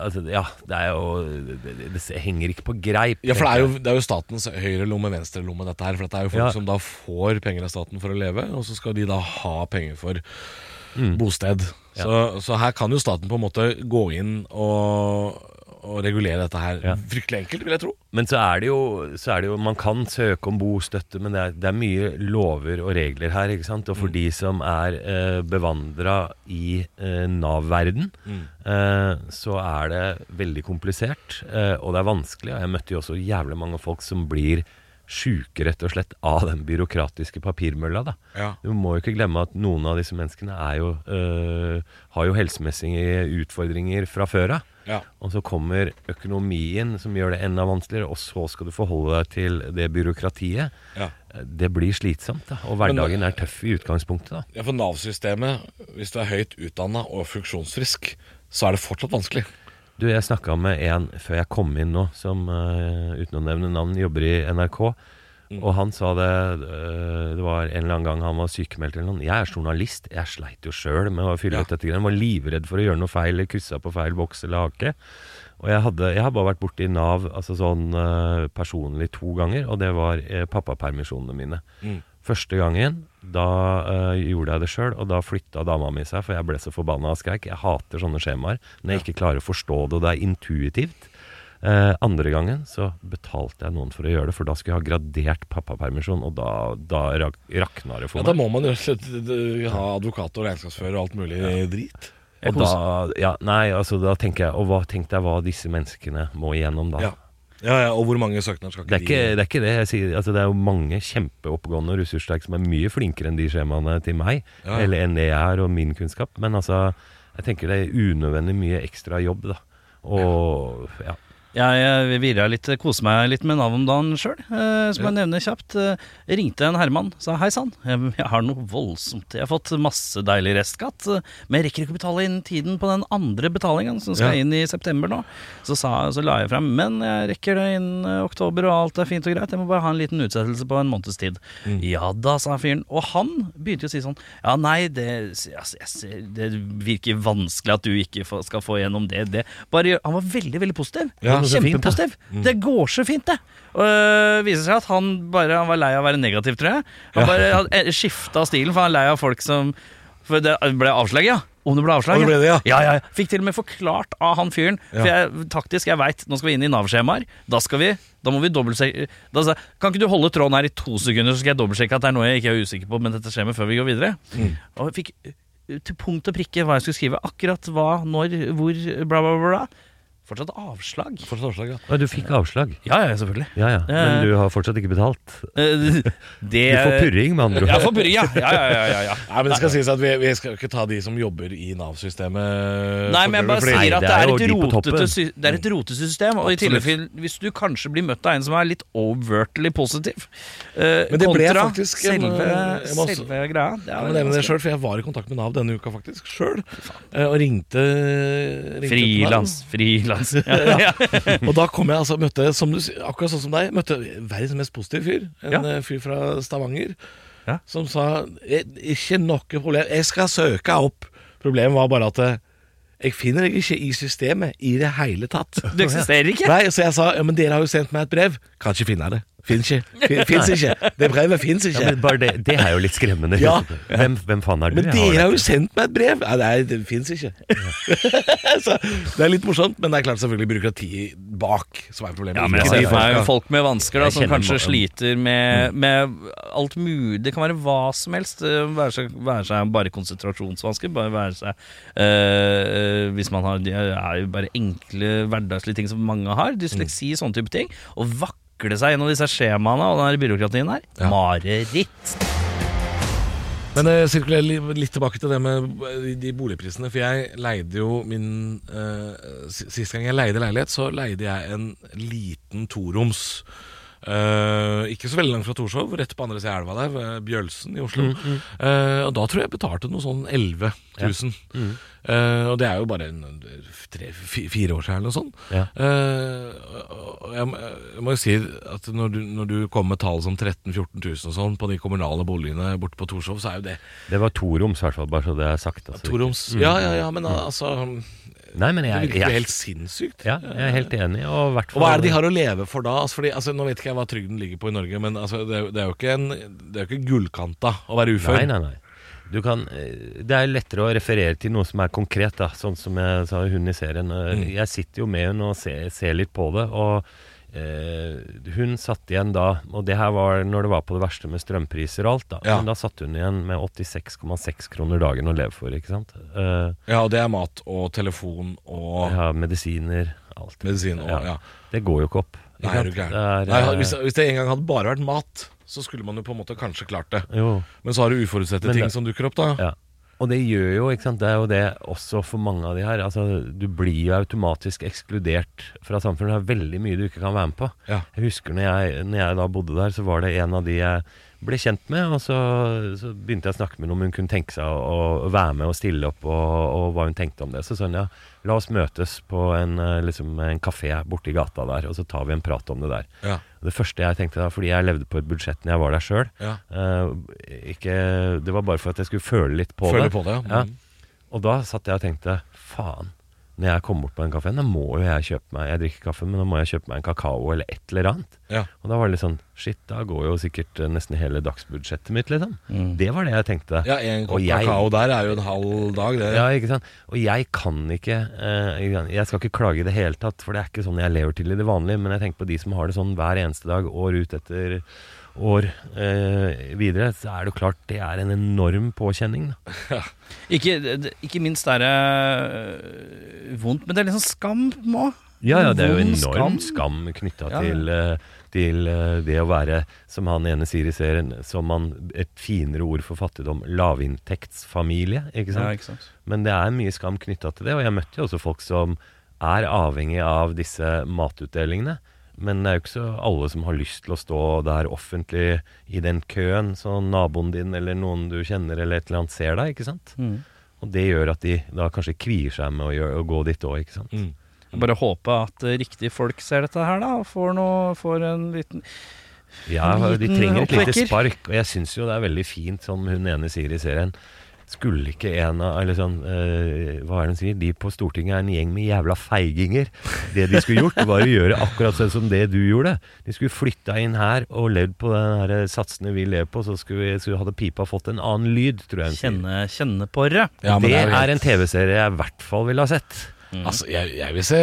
Altså, ja, det er jo det, henger ikke på greip. Ja, for det er, jo, det er jo statens høyre lomme, venstre lomme, dette her. For det er jo folk Ja. som da får penger av staten for å leve, og så skal de da ha penger for Mm. bosted. Så, så her kan jo staten på en måte gå inn og, og regulere dette her Ja. fryktelig enkelt, vil jeg tro. Men så er, det jo, så er det jo Man kan søke om bostøtte, men det er, det er mye lover og regler her. ikke sant? Og for Mm. de som er eh, bevandra i eh, Nav-verden, Mm. eh, så er det veldig komplisert, eh, og det er vanskelig. Og jeg møtte jo også jævlig mange folk som blir sjuke, rett og slett, av den byråkratiske papirmølla. da. Ja. Du må jo ikke glemme at noen av disse menneskene jo, øh, har jo helsemessige utfordringer fra før av. Ja. Og så kommer økonomien som gjør det enda vanskeligere, og så skal du forholde deg til det byråkratiet. Ja. Det blir slitsomt, da. Og hverdagen er tøff i utgangspunktet, da. Ja, For Nav-systemet, hvis du er høyt utdanna og funksjonsfrisk, så er det fortsatt vanskelig. Du, jeg snakka med en før jeg kom inn nå, som uh, uten å nevne navn, jobber i NRK. Og han sa det uh, Det var en eller annen gang han var sykemeldt eller noe. Jeg er journalist. Jeg sleit jo sjøl med å fylle Ja. ut dette greiene. Var livredd for å gjøre noe feil, kryssa på feil boks eller hake. Og jeg hadde, jeg har bare vært borti Nav altså sånn uh, personlig to ganger, og det var pappapermisjonene mine. Mm. Første gangen, da øh, gjorde jeg det sjøl, og da flytta dama mi seg, for jeg ble så forbanna og skreik. Jeg hater sånne skjemaer når jeg ikke klarer å forstå det, og det er intuitivt. Eh, andre gangen så betalte jeg noen for å gjøre det, for da skulle jeg ha gradert pappapermisjon, og da, da rak, rakna det for Ja, Da må man jo slett ha advokat og regnskapsfører og alt mulig drit. Og da, ja, nei, altså da tenker jeg Og hva tenkte jeg hva disse menneskene må igjennom da? Ja. Ja, ja, Og hvor mange søknader skal Det er, ikke ikke, de det er ikke det jeg sier. Altså, det er jo mange kjempeoppegående og ressurssterke som er mye flinkere enn de skjemaene til meg, Ja. eller enn det jeg er og min kunnskap. Men altså, jeg tenker det er unødvendig mye ekstra jobb, da. Og ja. Jeg eh, virra litt, koser meg litt med Nav om dagen sjøl, eh, som jeg nevner kjapt. Jeg ringte en herremann, sa hei sann, jeg, har noe voldsomt. Jeg har fått masse deilig restskatt, eh, men jeg rekker ikke å betale inn tiden på den andre betalingen som skal Ja. inn i september nå. Så, sa, så la jeg frem, men jeg rekker det innen eh, oktober, og alt er fint og greit. Jeg må bare ha en liten utsettelse på en måneds tid. Ja da, sa fyren. Og han begynte å si sånn Ja, nei, det, altså, det virker vanskelig at du ikke skal få gjennom det. det. Bare, han var veldig, veldig positiv. Ja, så fint, da. Det går så fint, det. Og det viser seg at han bare han var lei av å være negativ, tror jeg. Han bare hadde skifta stilen, for han er lei av folk som For det ble avslag, ja. Om det ble avslag, ble det, ja. ja, ja. Fikk til og med forklart av han fyren. For jeg, taktisk, jeg veit, nå skal vi inn i Nav-skjemaer. Da skal vi Da må vi dobbeltsjekke Da Kan ikke du holde tråden her i to sekunder, så skal jeg dobbeltsjekke at det er noe jeg ikke er usikker på, men dette skjer med før vi går videre. Mm. Og jeg fikk uh, til punkt og prikke hva jeg skulle skrive. Akkurat hva, når, hvor, bla, bla, bla. Fortsatt avslag. Fortsatt avslag, ja. Og du fikk avslag. Ja, ja, selvfølgelig. Ja ja, men du har fortsatt ikke betalt. Eh, Det Du får purring, med andre ord. Ja, får purring, ja. Ja, ja, ja, ja, ja. Nei, men det skal sies at vi, vi skal ikke ta de som jobber i Nav-systemet. Nei, men jeg bare fordi- sier at det det er et rotete, det er et rotesystem. Og i Absolutt. hvis du kanskje blir møtt av en som er litt overtly positiv uh, Men det ble kontra faktisk en, selve, eh, jeg må selve greia. Det Ja, men nevne det selv, for Jeg var i kontakt med Nav denne uka faktisk sjøl. Og ringte, ringte. Frilans, frilans. Utenlands. Ja. Og da kom jeg altså, møtte, som du, akkurat sånn som deg, møtte verdens mest positive fyr. En eh, fyr fra Stavanger. Ja. Som sa "Eh, Ikke noe problem, jeg skal søke opp. Problemet var bare at eh, jeg finner deg ikke i systemet i det hele tatt. Du eksisterer ikke? Nei, Så jeg sa ja, men dere har jo sendt meg et brev. Kan ikke finne det. Fins ikke. Fins ikke. Det brevet fins Ja, men bare det, det er jo litt skremmende. Ja. Hvem, hvem faen er du? Men dere har jo sendt meg et brev! Ja, nei, det fins ikke. så det er litt morsomt, men det er klart selvfølgelig byråkratiet bak som er problemet. Ja, men jeg Ikke ser meg folka. folk med vansker da, som kanskje ma- sliter med, med alt mulig. Det kan være hva som helst. Være seg, være seg bare konsentrasjonsvansker, bare være seg øh, Hvis man har Det er jo bare enkle hverdagslige ting som mange har. Dysleksi, sånne type ting. Og Å vakle seg gjennom disse skjemaene og den byråkratien her. Ja. Mareritt. Men jeg sirkulerer litt tilbake til det med eh, de boligprisene. For jeg leide jo min eh, Sist gang jeg leide leilighet, så leide jeg en liten toroms. Eh, ikke så veldig langt fra Torshov, rett på andre sida av elva der, ved Bjølsen i Oslo. Eh, og da tror jeg jeg betalte noe sånn 11 000. Eh, og det er jo bare en, tre, fire år siden eller noe sånt. Ja. Og jeg, jeg må jo si at når du, når du kommer med tall som 13 000-14 000 og sånn på de kommunale boligene borte på Torshov, så er jo det Det var toroms, i hvert fall, bare så det er sagt. Altså. Toroms Ja, ja, ja, men altså Nei, men Det virker jo jeg, helt sinnssykt. ja, jeg er helt enig. Og, Og hva er det de har å leve for da? Altså, fordi, altså, nå vet ikke jeg hva trygden ligger på i Norge, men altså, det, er, det er jo ikke, en, det er jo ikke gullkanta å være ufør. Nei, nei, nei. Du kan, eh, det er lettere å referere til noe som er konkret, da, sånn som jeg sa hun i serien. Eh, Mm. Jeg sitter jo med henne og ser, ser litt på det, og eh, hun satt igjen da Og det her var når det var på det verste med strømpriser og alt, da. Ja. Men da satt hun igjen med 86,6 kroner dagen å leve for, ikke sant. Eh, Ja, og det er mat og telefon og ja, medisiner, alt. medisin og ja. Det går jo ikke opp. ikke Nei, er du gæren. Det er, Nei, eh, hvis, hvis det en gang hadde bare vært mat, så skulle man jo på en måte kanskje klart det. jo. Men så har du uforutsette ting det- som dukker opp, da. Ja. Og det gjør jo, ikke sant, det er jo det også for mange av de her. Altså, du blir jo automatisk ekskludert fra samfunnet. Det er veldig mye du ikke kan være med på. Ja. Jeg husker når jeg, når jeg da bodde der, så var det en av de jeg ble kjent med, og så, så begynte jeg å snakke med henne om hun kunne tenke seg å, å være med og stille opp, og, og hva hun tenkte om det. Så sa hun ja, la oss møtes på en, eh, liksom, en kafé borti gata der, og så tar vi en prat om det der. Ja. Det første jeg tenkte da, fordi jeg levde på et budsjett når jeg var der sjøl, Ja. eh, det var bare for at jeg skulle føle litt på føle det. på det, ja. Mm. Og da satt jeg og tenkte faen, når jeg kommer bort på den kafeen, da må jo jeg kjøpe meg Jeg drikker kaffe, men da må jeg kjøpe meg en kakao eller et eller annet. Ja. Og da var det litt sånn Shit, da går jo sikkert eh, nesten hele dagsbudsjettet mitt, liksom. Mm. Det var det jeg tenkte. Ja, en kopp jeg- kakao der er jo en halv dag, det. Ja, ikke sant? Og jeg kan ikke eh. Jeg skal ikke klage i det hele tatt, for det er ikke sånn jeg lever til i det vanlige. Men jeg tenker på de som har det sånn hver eneste dag, år ut etter år eh, videre, så er det jo klart det er en enorm påkjenning. Ja. Ikke, ikke minst er det øh, vondt, men det er sånn skam òg. Ja, ja, det er jo enorm skam knytta Ja, ja. til, eh, til eh, det å være, som han ene sier i serien, som man, et finere ord for fattigdom, lavinntektsfamilie. Ikke sant? Ja, ikke sant? Men det er mye skam knytta til det, og jeg møtte jo også folk som er avhengig av disse matutdelingene. Men det er jo ikke så alle som har lyst til å stå der offentlig i den køen, så naboen din eller noen du kjenner eller et eller annet ser deg, ikke sant. Mm. Og det gjør at de da kanskje kvier seg med å, gjøre, å gå dit òg, ikke sant. Mm. Bare håpe at eh, riktige folk ser dette her, da, og får, noe, får en liten Ja, de trenger et lite spark, og jeg syns jo det er veldig fint, som hun ene sier i serien. Skulle ikke en av Eller sånn eh, Hva er det de sier? De på Stortinget er en gjeng med jævla feiginger. Det de skulle gjort, var å gjøre akkurat sånn som det du gjorde. De skulle flytta inn her og levd på den her satsene vi lever på, så skulle, vi, skulle hadde pipa fått en annen lyd, tror jeg kjenne, kjenne på det. Ja, det, det er, helt- er en TV-serie jeg i hvert fall ville ha sett. Altså, jeg, jeg vil se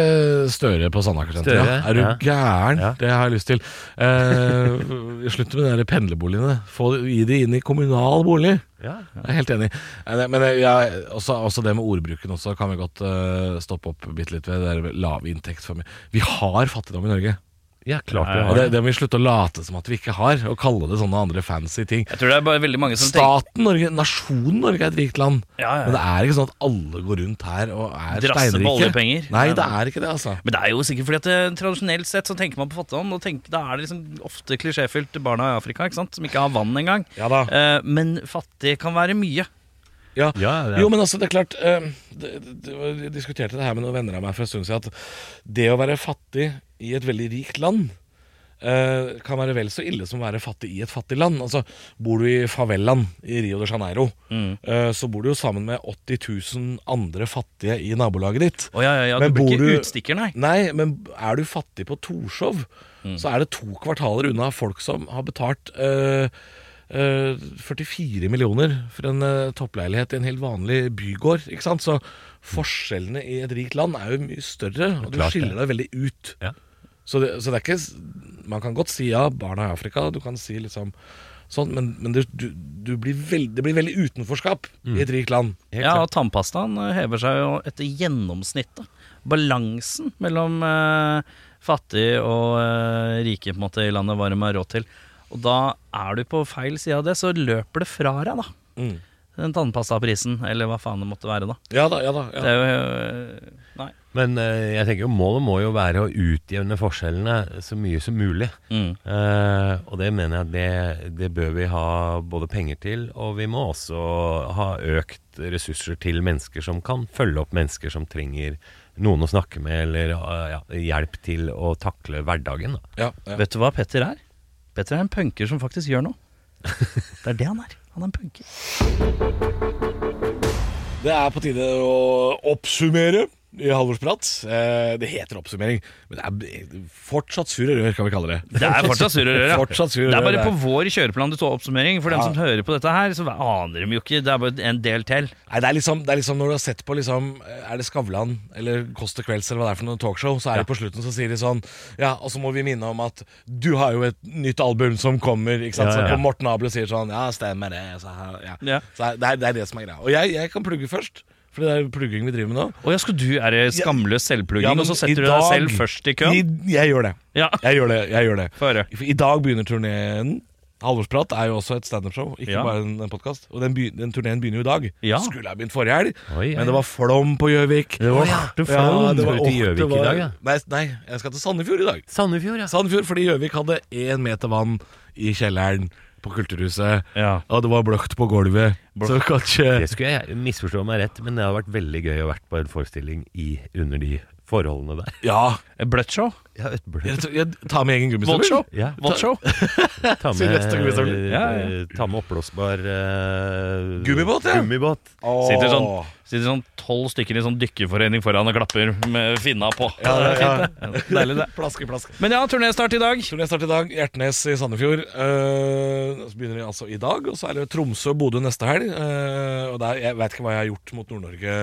Støre på Sandaker-senteret. Ja. Er du ja. gæren? Ja. Det har jeg lyst til. Eh, slutt med de pendlerboligene. Få, gi de inn i kommunal bolig. Ja. Jeg er helt enig. Eh, Men eh, ja, også, også det med ordbruken også kan vi godt uh, stoppe opp bitte litt ved. Det er lav inntekt for meg. Vi har fattigdom i Norge. Ja, klart vi har det, det. det må vi slutte å late som at vi ikke har, og kalle det sånne andre fancy ting. Jeg tror det er bare veldig mange som Staten Norge, nasjonen Norge er et rikt land. Ja, ja. Men det er ikke sånn at alle går rundt her og er Drasser på oljepenger. Nei, det er ikke det, altså. Men det er jo sikkert fordi at det, tradisjonelt sett så tenker man på fattigdom, og da er det liksom ofte klisjéfylt barna i Afrika, ikke sant, som ikke har vann engang. Ja da. Eh, men fattig kan være mye. Ja. Ja, er- Jo, men altså, det er klart eh, Jeg diskuterte det her med noen venner av meg for en stund siden, at det å være fattig i et veldig rikt land eh, kan være vel så ille som å være fattig i et fattig land. Altså, Bor du i favelaen i Rio de Janeiro, eh, så bor du jo sammen med 80 000 andre fattige i nabolaget ditt. Oh, ja, ja, ja, Men du blir ikke du- utstikker, nei. Nei, men er du fattig på Torshov, så er det to kvartaler unna folk som har betalt eh, eh, 44 millioner for en eh, toppleilighet i en helt vanlig bygård. Ikke sant? Så forskjellene i et rikt land er jo mye større, og du Klart skiller deg veldig ut. Ja. Så, det, så det er ikke Man kan godt si ja, barna i Afrika, du kan si liksom sånn, men, men du, du, du blir veld, det blir veldig utenforskap i et rikt land. Helt Ja, klart. og tannpastaen eh, hever seg jo etter gjennomsnittet. Balansen mellom eh, fattig og eh, rike på en måte i landet hva de har råd til. Og da er du på feil side av det, så løper det fra deg, da. Mm. Den tannpastaprisen, eller hva faen det måtte være, da. Ja da, ja da. Ja. Det er jo eh, Nei. Men eh, jeg tenker jo målet må jo være å utjevne forskjellene så mye som mulig. Mm. Eh, og det mener jeg det, det bør vi ha både penger til, og vi må også ha økt ressurser til mennesker som kan følge opp mennesker som trenger noen å snakke med, eller eh, ja, hjelp til å takle hverdagen. Da. Ja, ja. Vet du hva Petter er? Petter er en punker som faktisk gjør noe. Det er det han er. Han er en punker. Det er på tide å oppsummere i Halvorsprat. Eh, det heter oppsummering, men det er fortsatt sur og rør, kan vi kalle det. Det er fortsatt surr og rør, ja. Sur Det er bare det på vår kjøreplan du tar oppsummering. For dem som hører på dette her, så aner de jo ikke. Det er bare en del til. Nei, det er, liksom, det er liksom når du har sett på liksom, Er det Skavlan eller Kåss til kvelds eller hva det er for noe talkshow, så er det på slutten så sier de sånn Ja, og så må vi minne om at du har jo et nytt album som kommer. Ikke sant? Ja, ja. Så på Morten Abel sier sånn Ja, stemmer det. Så, ja. Ja. så det, er, det er det som er greia. Og jeg, jeg kan plugge først, for det er plugging vi driver med nå. Å ja, skal du er det skamløs selvplugging, Ja, men og så setter du deg dag- selv først i køen? I, jeg gjør det. Ja, Jeg gjør det. jeg gjør det I dag begynner turneen. Halvorsprat er jo også et standup-show, ikke Ja. bare en, en podkast. Og den, begy- den turneen begynner jo i dag. Ja. Skulle ha begynt forrige helg, men det var flom på Gjøvik. Det var Ja, det var- det var- til Gjøvik i dag, ja? Nei, nei, jeg skal til Sandefjord i dag. Sandefjord, ja. Sandefjord, Fordi Gjøvik hadde én meter vann i kjelleren på Kulturhuset. Ja. Og det var bløkt på gulvet. Så kanskje Det skulle jeg misforstå meg rett, men det hadde vært veldig gøy å vært på en forestilling i, under de forholdene der. Ja. Bløtt show? Ja, et bløtt Jeg, jeg tar med egen gummistøvel. Voldshow? Ja. Voldshow? Ta med. Ja, ja. eh, ta med oppblåsbar eh, Gummibåt, ja. gummibåt. Sitter sånn Sitter sånn tolv stykker i sånn dykkerforening foran og klapper med finna på. Ja, ja, Det er fint, det. Deilig, det. Plaske, plaske. Men ja, turnéstart i dag. Turnéstart i dag. Hjertnes i Sandefjord. Eh, så begynner vi altså i dag. Og så er det Tromsø og Bodø neste helg. Eh, og der, jeg veit ikke hva jeg har gjort mot Nord-Norge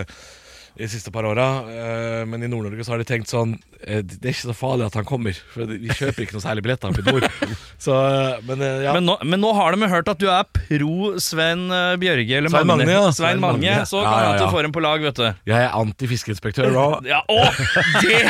de siste par åra, eh, men i Nord-Norge så har de tenkt sånn Det er ikke så farlig at han kommer, for vi kjøper ikke noe særlig billetter i nord. Så, eh, men eh, ja. Men nå, men nå har de hørt at du er pro Sven eh, Bjørge eller Svein Magne, ja. Svein Svein Mange, Magne. så kan ja, ja, ja. du får en på lag, vet du. jeg er antifiskeinspektør òg. Ja, å, det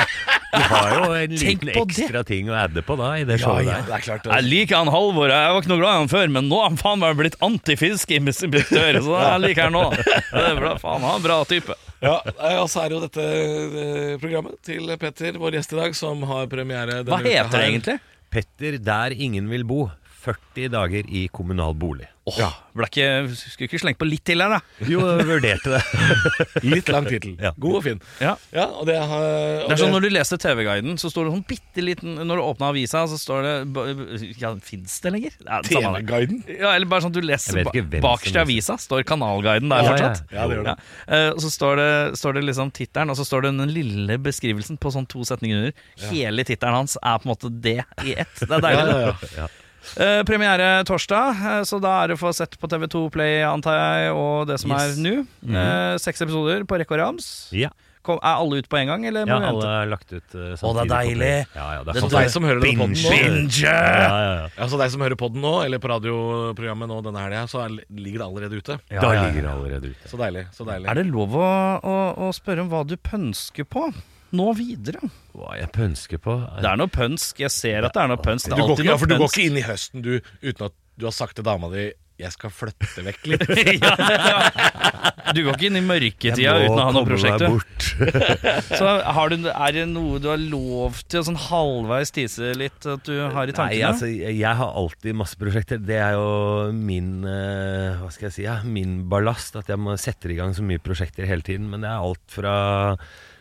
Du har jo en liten på det. ekstra ting å adde på da, i det Ja, showet ja, der. det er klart. Jeg liker han Halvor. Jeg var ikke noe glad i han før, men nå har han faen meg blitt antifiskeinspektør. Så jeg liker han nå. Det er bra, faen, han er en bra type. Ja, eh, Og så er det jo dette eh, programmet til Petter, vår gjest i dag, som har premiere denne Hva uka heter det egentlig? Petter der ingen vil bo. 40 dager i kommunal bolig. Åh, ble ikke, Skulle ikke slengt på litt til her, da? Jo, jeg vurderte det. Litt lang tittel. Ja. God og fin. Ja. Ja, og det, har, og Det er sånn Når du leser TV-guiden, så står det sånn bitte liten Når du åpner avisa, så står det b- Ja, fins det lenger? Ja, det samme det. TV-guiden. Ja, eller bare sånn at du leser Jeg vet ikke hvem Bakerst i avisa står kanalguiden der Ja, fortsatt. Ja, det gjør det. Eh, og så står det, står det liksom tittelen, og så står det den lille beskrivelsen på sånn to setninger under. Hele tittelen hans er på en måte det i ett. Det er deilig. Ja, det. ja, ja. Eh, premiere torsdag, eh, så da er det å få sett på TV2 Play, antar jeg, og det som Yes. er nå. Eh, seks episoder på rekke og rams. Ja, Kom, er alle ute på en gang, eller må ja vi alle vente? er lagt ut uh, Å, det er på deilig. Play. Ja, ja, det er Så fantastisk. deg som hører denne podden nå Binge! Ja, ja, ja. ja, Så deg som hører podden nå, eller på radioprogrammet nå denne helga, så er, ligger det allerede ute. Ja, Da ja, ja. ligger det allerede ute. Så deilig. så deilig Er det lov å, å, å spørre om hva du pønsker på nå videre? Hva jeg pønsker på Det er noe pønsk. Jeg ser at det er noe pønsk. Det du er går ikke, ja, noe for du går ikke inn i høsten du uten at du har sagt til dama di jeg skal flytte vekk litt. ja, ja. Du går ikke inn i mørketida uten å ha noe prosjekt. Så har du, er det noe du har lov til å sånn halvveis tise litt at du har i Nei, tankene? altså, jeg har alltid masse prosjekter. Det er jo min eh, Hva skal jeg si ja, Min ballast. At jeg må sette i gang så mye prosjekter hele tiden. Men det er alt fra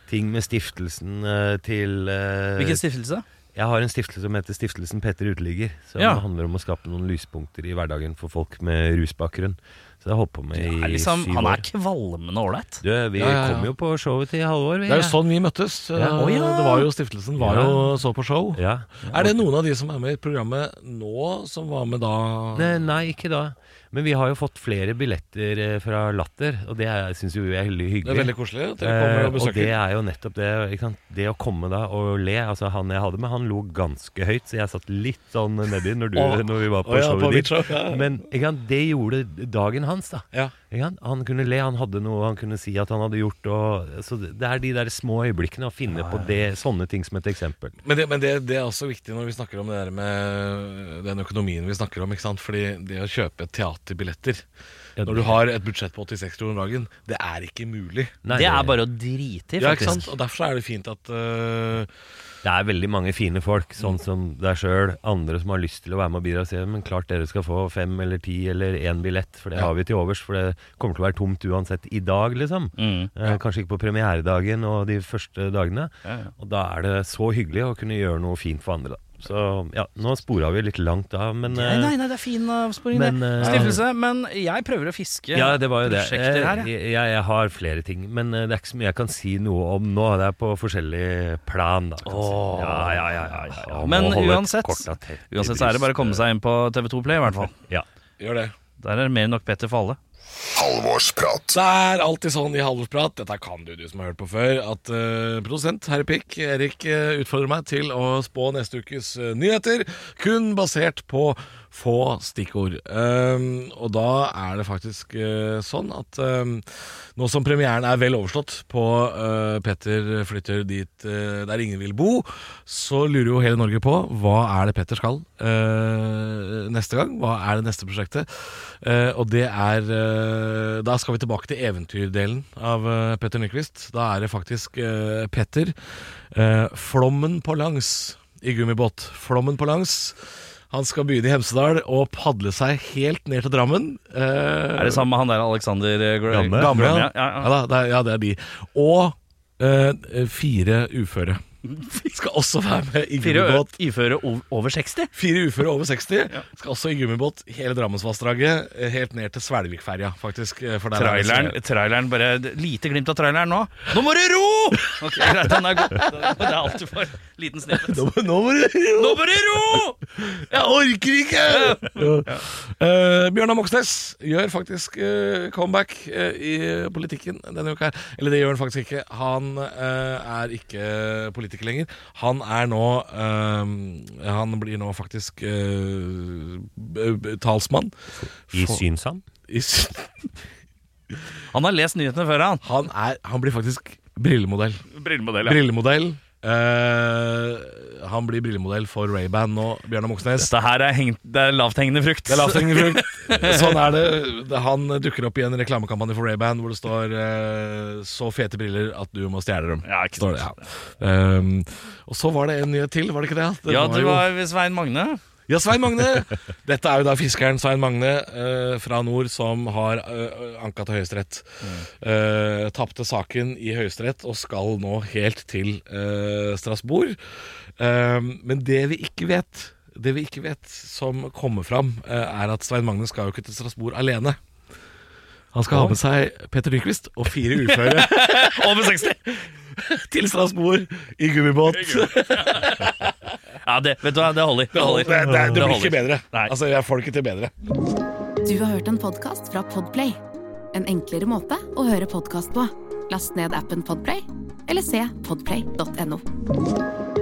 ting med stiftelsen eh, til eh, Hvilken stiftelse? Jeg har en stiftelse som heter Stiftelsen Petter Uteligger. Som Ja. handler om å skape noen lyspunkter i hverdagen for folk med rusbakgrunn. Så det har holdt på med i liksom, syv han år. er kvalmende ålreit. Du, vi Ja, ja, ja. kom jo på showet til Halvor. vi. Det er jo sånn vi møttes. Ja. Eh, ja. Det var jo Stiftelsen var Ja. jo så på show. Ja. Er det noen av de som er med i programmet nå, som var med da? Nei, nei, ikke da. Men vi har jo fått flere billetter eh, fra Latter, og det syns vi er veldig hyggelig. Det er veldig koselig at dere kommer eh, og besøker. og det er jo nettopp det. Det å komme da og le. Altså Han jeg hadde med, han lo ganske høyt, så jeg satt litt sånn nedi når, du, oh. når vi var på oh, ja, showet ditt. Show, ja. Men det gjorde dagen hans, da. Ja. Han kunne le, han hadde noe han kunne si at han hadde gjort. Og, så Det er de der små øyeblikkene, å finne ah, ja, på det, sånne ting som et eksempel. Men, det, men det, det, er også viktig når vi snakker om det der med den økonomien vi snakker om. ikke sant? Fordi det å kjøpe et teater 80-billetter. Når du har et budsjett på 86 kroner dagen. Det er ikke mulig. Nei, det er bare å drite i, faktisk. Ja, ikke sant? Og Derfor er det fint at uh... Det er veldig mange fine folk, sånn mm. som deg sjøl, andre som har lyst til å være med og bidra. Og si, men klart dere skal få fem eller ti eller én billett, for det ja. har vi til overs. For det kommer til å være tomt uansett i dag, liksom. Mm, eh, ja. kanskje ikke på premieredagen og de første dagene. Ja, og da er det så hyggelig å kunne gjøre noe fint for andre. da så ja, nå spora vi litt langt av, men Nei, eh, nei, nei, det er fin avsporing, Men, det. eh, Stiftelse. Men jeg prøver å fiske Ja, det var jo det. her, Eh, jeg. jeg, jeg har flere ting, men eh, det er ikke så mye jeg kan si noe om nå. Det er på forskjellig plan, da. Kan du si. Ja, ja, ja, ja, ja, ja. Men uansett- Uansett så er det bare å komme seg inn på TV2 Play, i hvert fall. Ja. Gjør det. Der er det mer enn nok Petter for alle. Halvorsprat. Det er alltid sånn i Halvorsprat, dette kan du, du som har hørt på før, at uh, produsent Herre Pikk, Erik, uh, utfordrer meg til å spå neste ukes uh, nyheter, kun basert på få stikkord. Um, og da er det faktisk uh, sånn at um, nå som premieren er vel overstått på uh, Petter flytter dit uh, der ingen vil bo, så lurer jo hele Norge på hva er det Petter skal neste gang? Hva er det neste prosjektet? Og det er Da skal vi tilbake til eventyrdelen av Petter Nyquist. Da er det faktisk Petter. Flommen på langs i gummibåt. Flommen på langs. Han skal begynne i Hemsedal og padle seg helt ned til Drammen. Eh, Er det sammen med han der Alexander eh, Gr- Gamme? Gamme, ja. ja, ja. Ja, da, det, er, ja, det er de. Og eh, fire uføre. Skal også være med i Fire gummibåt. uføre over 60? Fire uføre over 60 skal også i gummibåt hele Drammensvassdraget, eh, helt ned til Svelvikferja, faktisk. eh, er Traileren, traileren bare Lite glimt av traileren nå. Nå må du ro! Ok, greit, den er god. Det er alltid for. Liten snippet. Nå, nå må du Nå må du ro! Jeg orker ikke! Ja. Uh, Bjørnar Moxnes gjør faktisk uh, comeback uh, i politikken denne uka. her Eller det gjør han faktisk ikke. Han er ikke politiker lenger. Han er nå eh, Han blir nå faktisk eh, b- talsmann. I Synsam? i Han har lest nyhetene før, han. Han, er, han blir faktisk brillemodell. Brillemodell, Brillemodell. Eh, han blir brillemodell for Ray-Ban nå, Bjørnar Moxnes. Dette her er, hengt, det er lavthengende frukt. Det er lavthengende frukt. Sånn er det. Det- Han dukker opp i en reklamekampanje for Ray-Ban hvor det står uh, 'Så fete briller at du må stjele dem'. Ja, ikke sant. det, ja. Um, og så var det en nyhet til, var det ikke det? det Ja, var du jo- var ved Svein Magne. Ja, Svein Magne! Dette er jo da fiskeren Svein Magne eh, fra nord som har uh, anka til Høyesterett. Uh, Tapte saken i Høyesterett og skal nå helt til eh, Strasbourg. Eh, men det vi ikke vet, det vi ikke vet som kommer fram, eh, er at Svein Magne skal jo ikke til Strasbourg alene. Han skal ha med seg Petter Nyquist og fire uføre Over 60! til Strasbourg i gummibåt. Ja, det, vet du hva, det holder. Det, holder. det, det, det blir ikke bedre. Nei. Altså, Jeg får det ikke til bedre. Du har hørt en podkast fra Podplay. En enklere måte å høre podkast på. Last ned appen Podplay, eller se podplay.no.